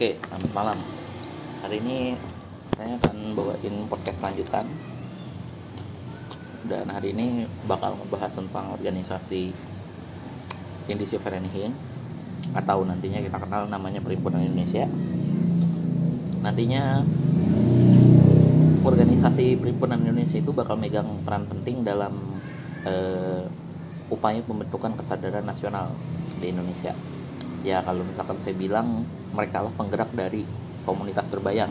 Oke, selamat malam. Hari ini saya akan bawain podcast lanjutan. Dan hari ini bakal ngebahas tentang organisasi Indisi Vereniging atau nantinya kita kenal namanya Perhimpunan Indonesia. Nantinya organisasi Perhimpunan Indonesia itu bakal megang peran penting dalam eh, upaya pembentukan kesadaran nasional di Indonesia. Ya kalau misalkan saya bilang mereka lah penggerak dari komunitas terbayang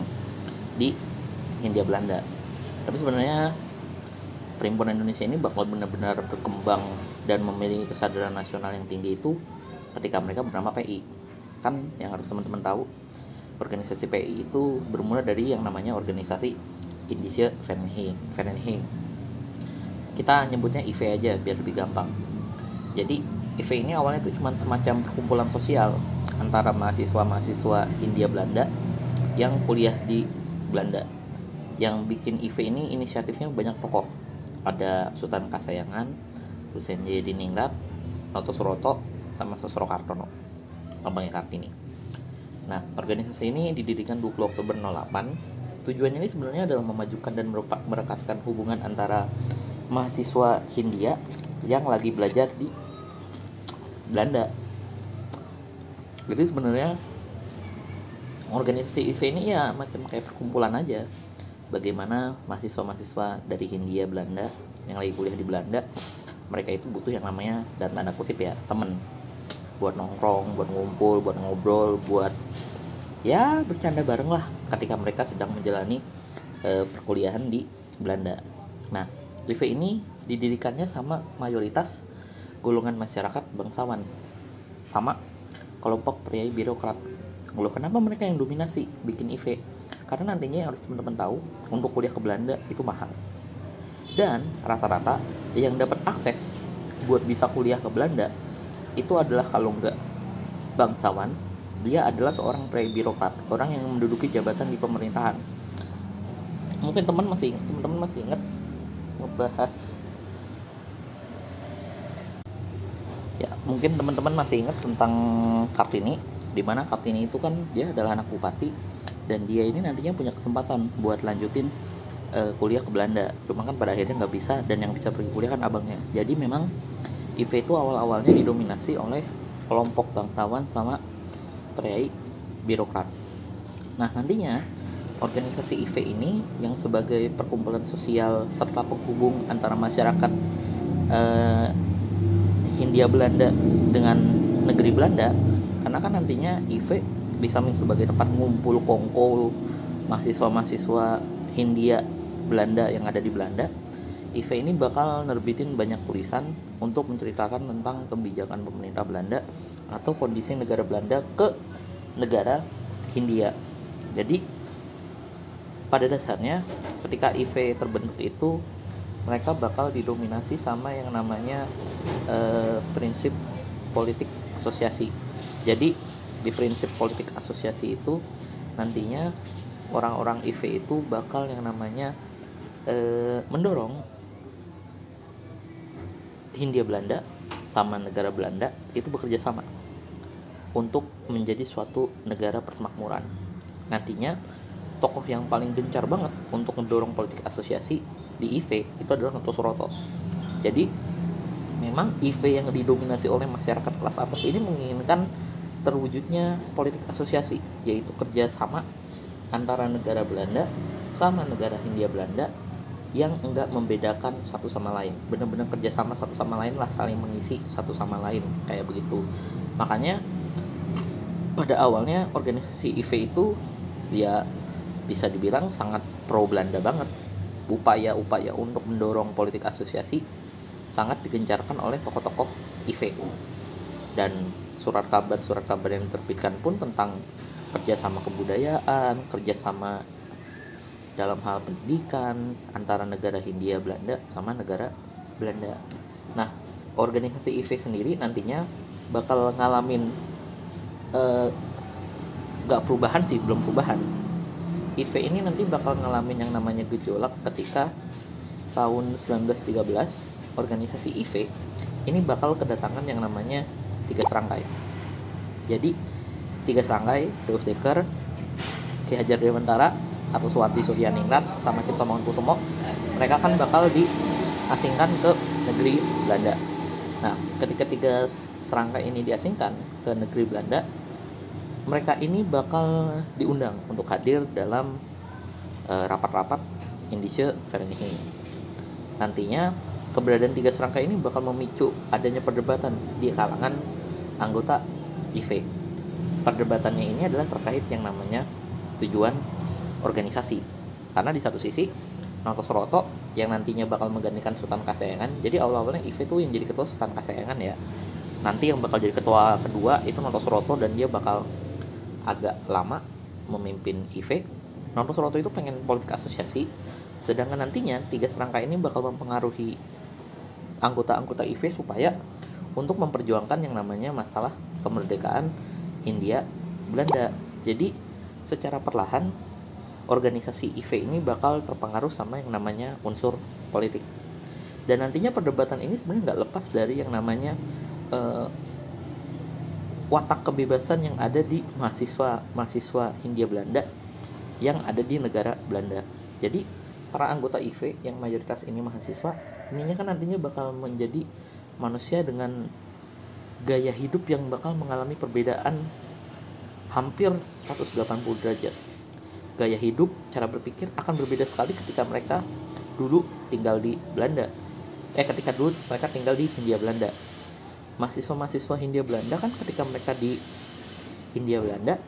di Hindia Belanda. Tapi sebenarnya Perhimpunan Indonesia ini bakal benar-benar berkembang dan memiliki kesadaran nasional yang tinggi itu ketika mereka bernama PI. Kan yang harus teman-teman tahu, organisasi PI itu bermula dari yang namanya organisasi Indonesia Vereniging. Kita nyebutnya IV aja biar lebih gampang. Jadi IV ini awalnya itu cuma semacam perkumpulan sosial antara mahasiswa-mahasiswa Hindia Belanda yang kuliah di Belanda. Yang bikin IV ini inisiatifnya banyak tokoh. Ada Sultan Kasayangan, Hussein J. Diningrat, Noto Suroto, sama Sosro Kartono. Lambangnya Kartini. Nah, organisasi ini didirikan 20 Oktober 08. Tujuannya ini sebenarnya adalah memajukan dan merekatkan hubungan antara mahasiswa Hindia yang lagi belajar di Belanda. Jadi sebenarnya organisasi IV ini ya macam kayak perkumpulan aja. Bagaimana mahasiswa-mahasiswa dari Hindia Belanda yang lagi kuliah di Belanda, mereka itu butuh yang namanya dan tanda kutip ya temen buat nongkrong, buat ngumpul, buat ngobrol, buat ya bercanda bareng lah ketika mereka sedang menjalani e, perkuliahan di Belanda. Nah, IV ini didirikannya sama mayoritas golongan masyarakat bangsawan sama kelompok pria birokrat Lalu kenapa mereka yang dominasi bikin IV? Karena nantinya yang harus teman-teman tahu untuk kuliah ke Belanda itu mahal. Dan rata-rata yang dapat akses buat bisa kuliah ke Belanda itu adalah kalau nggak bangsawan, dia adalah seorang pria birokrat, orang yang menduduki jabatan di pemerintahan. Mungkin teman masih teman-teman masih ingat ngebahas ya mungkin teman-teman masih ingat tentang Kartini di mana Kartini itu kan dia adalah anak bupati dan dia ini nantinya punya kesempatan buat lanjutin uh, kuliah ke Belanda. Cuma kan pada akhirnya nggak bisa dan yang bisa pergi kuliah kan abangnya. Jadi memang IV itu awal-awalnya didominasi oleh kelompok bangsawan sama priai birokrat. Nah nantinya organisasi IV ini yang sebagai perkumpulan sosial serta penghubung antara masyarakat uh, Hindia Belanda dengan negeri Belanda karena kan nantinya IV bisa sebagai tempat ngumpul kongko mahasiswa-mahasiswa Hindia Belanda yang ada di Belanda. IV ini bakal nerbitin banyak tulisan untuk menceritakan tentang kebijakan pemerintah Belanda atau kondisi negara Belanda ke negara Hindia. Jadi pada dasarnya ketika IV terbentuk itu mereka bakal didominasi sama yang namanya uh, prinsip politik asosiasi. Jadi di prinsip politik asosiasi itu nantinya orang-orang IV itu bakal yang namanya uh, mendorong Hindia Belanda sama negara Belanda itu bekerja sama untuk menjadi suatu negara persemakmuran. Nantinya tokoh yang paling gencar banget untuk mendorong politik asosiasi di IV itu adalah Noto Suroto. Jadi memang IV yang didominasi oleh masyarakat kelas atas ini menginginkan terwujudnya politik asosiasi yaitu kerjasama antara negara Belanda sama negara Hindia Belanda yang enggak membedakan satu sama lain. Benar-benar kerjasama satu sama lain lah saling mengisi satu sama lain kayak begitu. Makanya pada awalnya organisasi IV itu dia bisa dibilang sangat pro Belanda banget upaya-upaya untuk mendorong politik asosiasi sangat digencarkan oleh tokoh-tokoh IV dan surat kabar surat kabar yang diterbitkan pun tentang kerjasama kebudayaan kerjasama dalam hal pendidikan antara negara Hindia Belanda sama negara Belanda. Nah organisasi IV sendiri nantinya bakal ngalamin uh, perubahan sih belum perubahan IV ini nanti bakal ngalamin yang namanya gejolak ketika tahun 1913 organisasi IV ini bakal kedatangan yang namanya tiga serangkai. Jadi tiga serangkai Deus Dekker Ki Hajar Dewantara atau Suwardi Suryaningrat sama Cipto Mangunkusumo mereka kan bakal diasingkan ke negeri Belanda nah ketika tiga serangkai ini diasingkan ke negeri Belanda mereka ini bakal diundang untuk hadir dalam uh, rapat-rapat Indische Vereniging nantinya keberadaan tiga serangkai ini bakal memicu adanya perdebatan di kalangan anggota IV perdebatannya ini adalah terkait yang namanya tujuan organisasi. Karena di satu sisi Noto Suroto yang nantinya bakal menggantikan Sultan Kasayangan jadi awal-awalnya IV tuh yang jadi ketua Sultan Kasayangan ya. Nanti yang bakal jadi ketua kedua itu Noto Suroto dan dia bakal agak lama memimpin IV Noto Suroto itu pengen politik asosiasi. Sedangkan nantinya tiga serangkai ini bakal mempengaruhi anggota-anggota IV supaya untuk memperjuangkan yang namanya masalah kemerdekaan India Belanda. Jadi secara perlahan organisasi IV ini bakal terpengaruh sama yang namanya unsur politik. Dan nantinya perdebatan ini sebenarnya nggak lepas dari yang namanya uh, watak kebebasan yang ada di mahasiswa mahasiswa Hindia Belanda yang ada di negara Belanda jadi para anggota IV yang mayoritas ini mahasiswa ininya kan nantinya bakal menjadi manusia dengan gaya hidup yang bakal mengalami perbedaan hampir 180 derajat. Gaya hidup, cara berpikir akan berbeda sekali ketika mereka dulu tinggal di Belanda. Eh ketika dulu mereka tinggal di Hindia Belanda. Mahasiswa-mahasiswa Hindia Belanda kan ketika mereka di Hindia Belanda,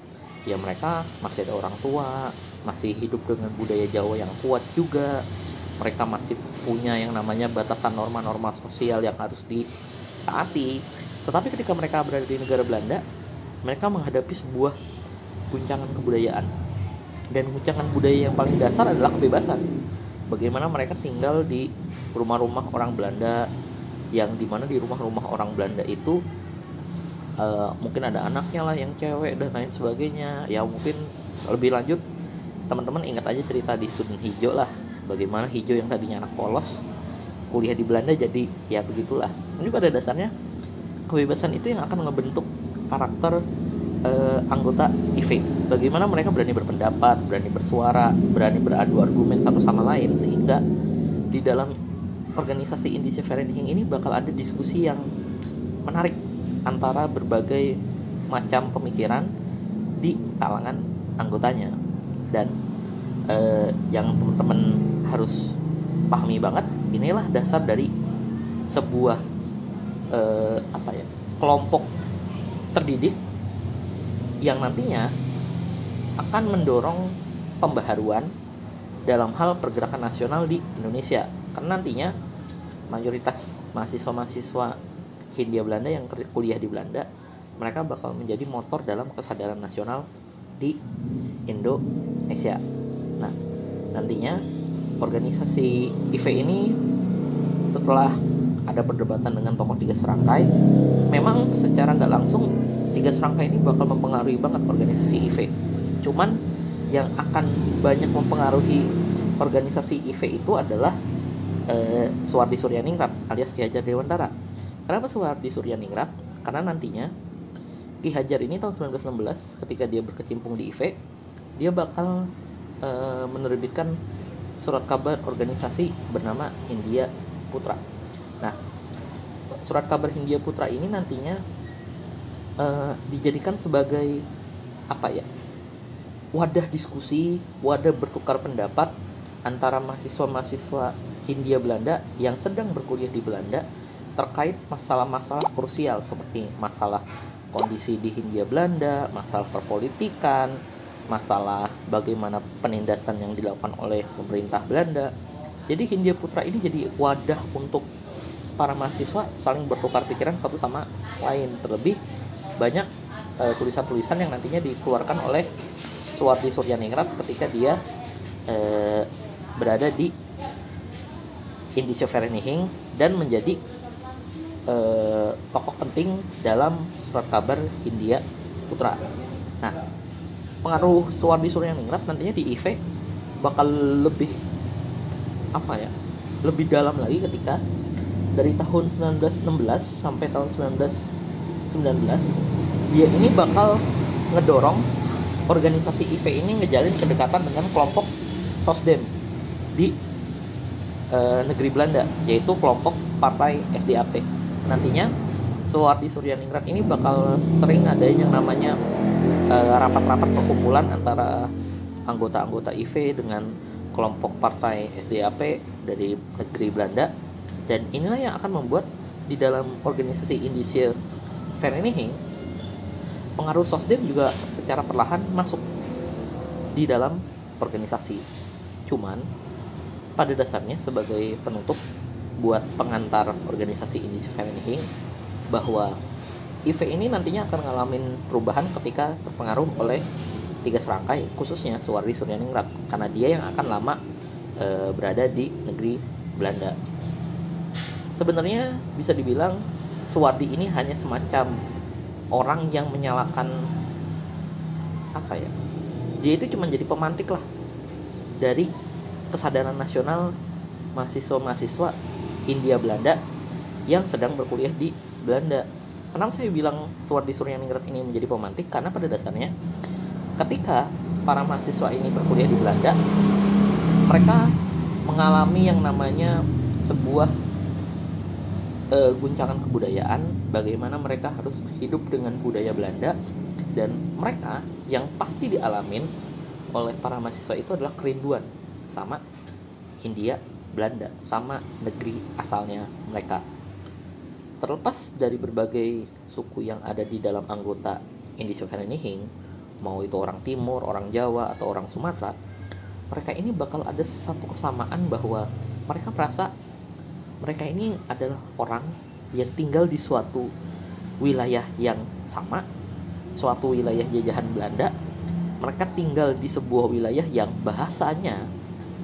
ya mereka masih ada orang tua, masih hidup dengan budaya Jawa yang kuat juga. Mereka masih punya yang namanya batasan norma-norma sosial yang harus ditaati. Tetapi ketika mereka berada di negara Belanda, mereka menghadapi sebuah guncangan kebudayaan dan guncangan budaya yang paling dasar adalah kebebasan bagaimana mereka tinggal di rumah-rumah orang Belanda yang di mana di rumah-rumah orang Belanda itu uh, mungkin ada anaknya lah yang cewek dan lain sebagainya. Ya mungkin lebih lanjut teman-teman ingat aja cerita di student hijau lah. Bagaimana hijau yang tadinya anak polos kuliah di Belanda jadi ya begitulah. Ini pada dasarnya. Kebebasan itu yang akan ngebentuk karakter uh, anggota IV. Bagaimana mereka berani berpendapat, berani bersuara, berani beradu argumen satu sama lain sehingga di dalam organisasi Indonesia Vereniging ini bakal ada diskusi yang menarik antara berbagai macam pemikiran di kalangan anggotanya. Dan uh, yang teman-teman harus pahami banget inilah dasar dari sebuah uh, apa ya kelompok terdidik yang nantinya akan mendorong pembaharuan dalam hal pergerakan nasional di Indonesia karena nantinya mayoritas mahasiswa-mahasiswa Hindia Belanda yang kuliah di Belanda mereka bakal menjadi motor dalam kesadaran nasional di Indonesia. Nah, nantinya organisasi IV ini setelah ada perdebatan dengan tokoh tiga serangkai memang secara nggak langsung tiga serangkai ini bakal mempengaruhi banget organisasi IV cuman yang akan banyak mempengaruhi organisasi IV itu adalah eh, Suwardi Suryaningrat alias Ki Hajar Dewantara kenapa Suwardi Suryaningrat karena nantinya Ki Hajar ini tahun 1916 ketika dia berkecimpung di IV dia bakal eh, menerbitkan surat kabar organisasi bernama India Putra Nah, surat kabar Hindia Putra ini nantinya uh, dijadikan sebagai apa ya? wadah diskusi, wadah bertukar pendapat antara mahasiswa-mahasiswa Hindia Belanda yang sedang berkuliah di Belanda terkait masalah-masalah krusial seperti masalah kondisi di Hindia Belanda, masalah perpolitikan, masalah bagaimana penindasan yang dilakukan oleh pemerintah Belanda. Jadi Hindia Putra ini jadi wadah untuk para mahasiswa saling bertukar pikiran satu sama lain terlebih banyak tulisan tulisan-tulisan yang nantinya dikeluarkan oleh Suwardi Suryaningrat ketika dia uh, berada di Indonesia Vereniging dan menjadi uh, tokoh penting dalam surat kabar India Putra. Nah, pengaruh Suwardi Suryaningrat nantinya di IV bakal lebih apa ya? Lebih dalam lagi ketika dari tahun 1916 sampai tahun 1919 dia ini bakal ngedorong organisasi IV ini ngejalin kedekatan dengan kelompok Sosdem di e, negeri Belanda yaitu kelompok partai SDAP nantinya Suwardi Suryaningrat ini bakal sering ada yang namanya eh, rapat-rapat e, perkumpulan antara anggota-anggota IV dengan kelompok partai SDAP dari negeri Belanda. Dan inilah yang akan membuat di dalam organisasi Indische Vereniging pengaruh Sosdem juga secara perlahan masuk di dalam organisasi. Cuman pada dasarnya sebagai penutup buat pengantar organisasi Indische Vereniging bahwa IV ini nantinya akan ngalamin perubahan ketika terpengaruh oleh tiga serangkai khususnya Suwardi Suryaningrat karena dia yang akan lama e, berada di negeri Belanda. Sebenarnya bisa dibilang Suwardi ini hanya semacam orang yang menyalakan apa ya dia itu cuma jadi pemantik lah dari kesadaran nasional mahasiswa-mahasiswa India Belanda yang sedang berkuliah di Belanda. Kenapa saya bilang Suwardi Suryaningrat ini menjadi pemantik? Karena pada dasarnya ketika para mahasiswa ini berkuliah di Belanda, mereka mengalami yang namanya sebuah uh, guncangan kebudayaan bagaimana mereka harus hidup dengan budaya Belanda dan mereka yang pasti dialamin oleh para mahasiswa itu adalah kerinduan sama Hindia Belanda sama negeri asalnya mereka terlepas dari berbagai suku yang ada di dalam anggota Indonesia Vereniging mau itu orang Timur, orang Jawa atau orang Sumatera mereka ini bakal ada satu kesamaan bahwa mereka merasa mereka ini adalah orang yang tinggal di suatu wilayah yang sama, suatu wilayah jajahan Belanda. Mereka tinggal di sebuah wilayah yang bahasanya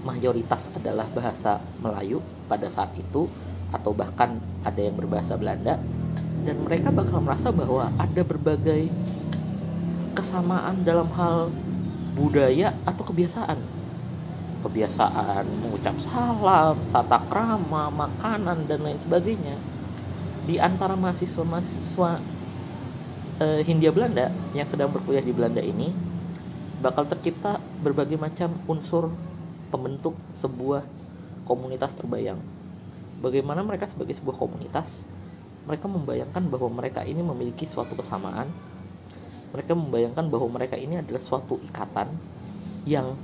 mayoritas adalah bahasa Melayu pada saat itu atau bahkan ada yang berbahasa Belanda. Dan mereka bakal merasa bahwa ada berbagai kesamaan dalam hal budaya atau kebiasaan. Kebiasaan mengucap salam, tata krama, makanan dan lain sebagainya. Di antara mahasiswa-mahasiswa eh, Hindia Belanda yang sedang berkuliah di Belanda ini bakal tercipta berbagai macam unsur pembentuk sebuah komunitas terbayang. Bagaimana mereka sebagai sebuah komunitas, mereka membayangkan bahwa mereka ini memiliki suatu kesamaan. Mereka membayangkan bahwa mereka ini adalah suatu ikatan yang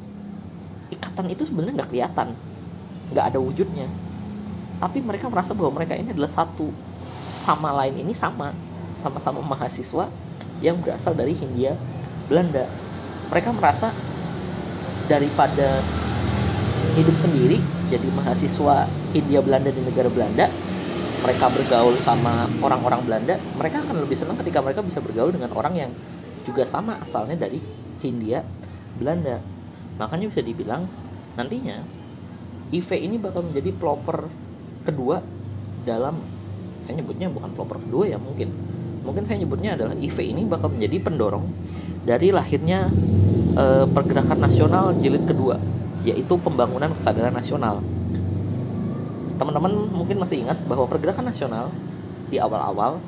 ikatan itu sebenarnya nggak kelihatan nggak ada wujudnya tapi mereka merasa bahwa mereka ini adalah satu sama lain ini sama sama-sama mahasiswa yang berasal dari Hindia Belanda mereka merasa daripada hidup sendiri jadi mahasiswa Hindia Belanda di negara Belanda mereka bergaul sama orang-orang Belanda mereka akan lebih senang ketika mereka bisa bergaul dengan orang yang juga sama asalnya dari Hindia Belanda. Makanya bisa dibilang nantinya IV ini bakal menjadi pelopor kedua dalam saya nyebutnya bukan pelopor kedua ya mungkin. Mungkin saya nyebutnya adalah IV ini bakal menjadi pendorong dari lahirnya eh, pergerakan nasional jilid kedua yaitu pembangunan kesadaran nasional teman-teman mungkin masih ingat bahwa pergerakan nasional di awal-awal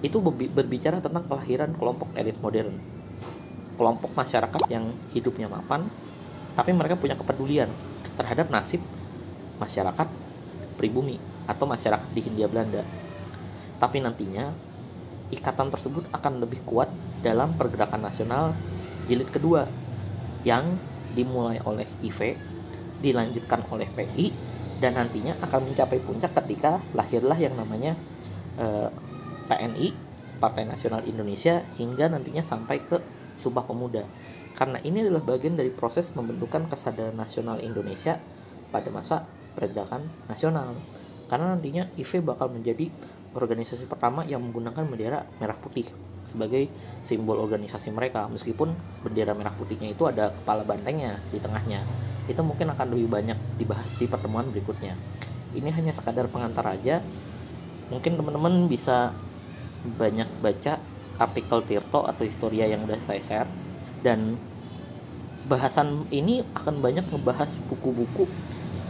itu berbicara tentang kelahiran kelompok elit modern kelompok masyarakat yang hidupnya mapan tapi mereka punya kepedulian terhadap nasib masyarakat pribumi atau masyarakat di Hindia Belanda. Tapi nantinya ikatan tersebut akan lebih kuat dalam pergerakan nasional jilid kedua yang dimulai oleh IV, dilanjutkan oleh PI dan nantinya akan mencapai puncak ketika lahirlah yang namanya eh, PNI Partai Nasional Indonesia hingga nantinya sampai ke Sumpah Pemuda. Karena ini adalah bagian dari proses pembentukan kesadaran nasional Indonesia pada masa pergerakan nasional. Karena nantinya IV bakal menjadi organisasi pertama yang menggunakan bendera merah putih sebagai simbol organisasi mereka. Meskipun bendera merah putihnya itu ada kepala bantengnya di tengahnya. Itu mungkin akan lebih banyak dibahas di pertemuan berikutnya. Ini hanya sekadar pengantar aja. Mungkin teman-teman bisa banyak baca artikel Tirto atau Historia yang udah saya share. Dan bahasan ini akan banyak ngebahas buku-buku.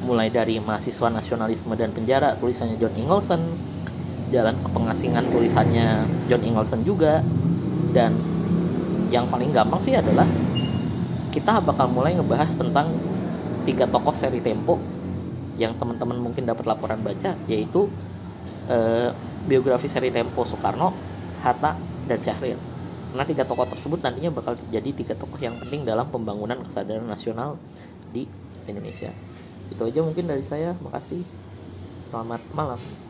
Mulai dari mahasiswa nasionalisme dan penjara tulisannya John Ingolson jalan ke pengasingan tulisannya John Ingolson juga dan yang paling gampang sih adalah kita bakal mulai ngebahas tentang tiga tokoh seri Tempo yang teman-teman mungkin dapat laporan baca yaitu eh, biografi seri Tempo Soekarno, Hatta, dan Syahrir. Karena tiga tokoh tersebut nantinya bakal jadi tiga tokoh yang penting dalam pembangunan kesadaran nasional di Indonesia. Itu aja mungkin dari saya. Makasih. Selamat malam.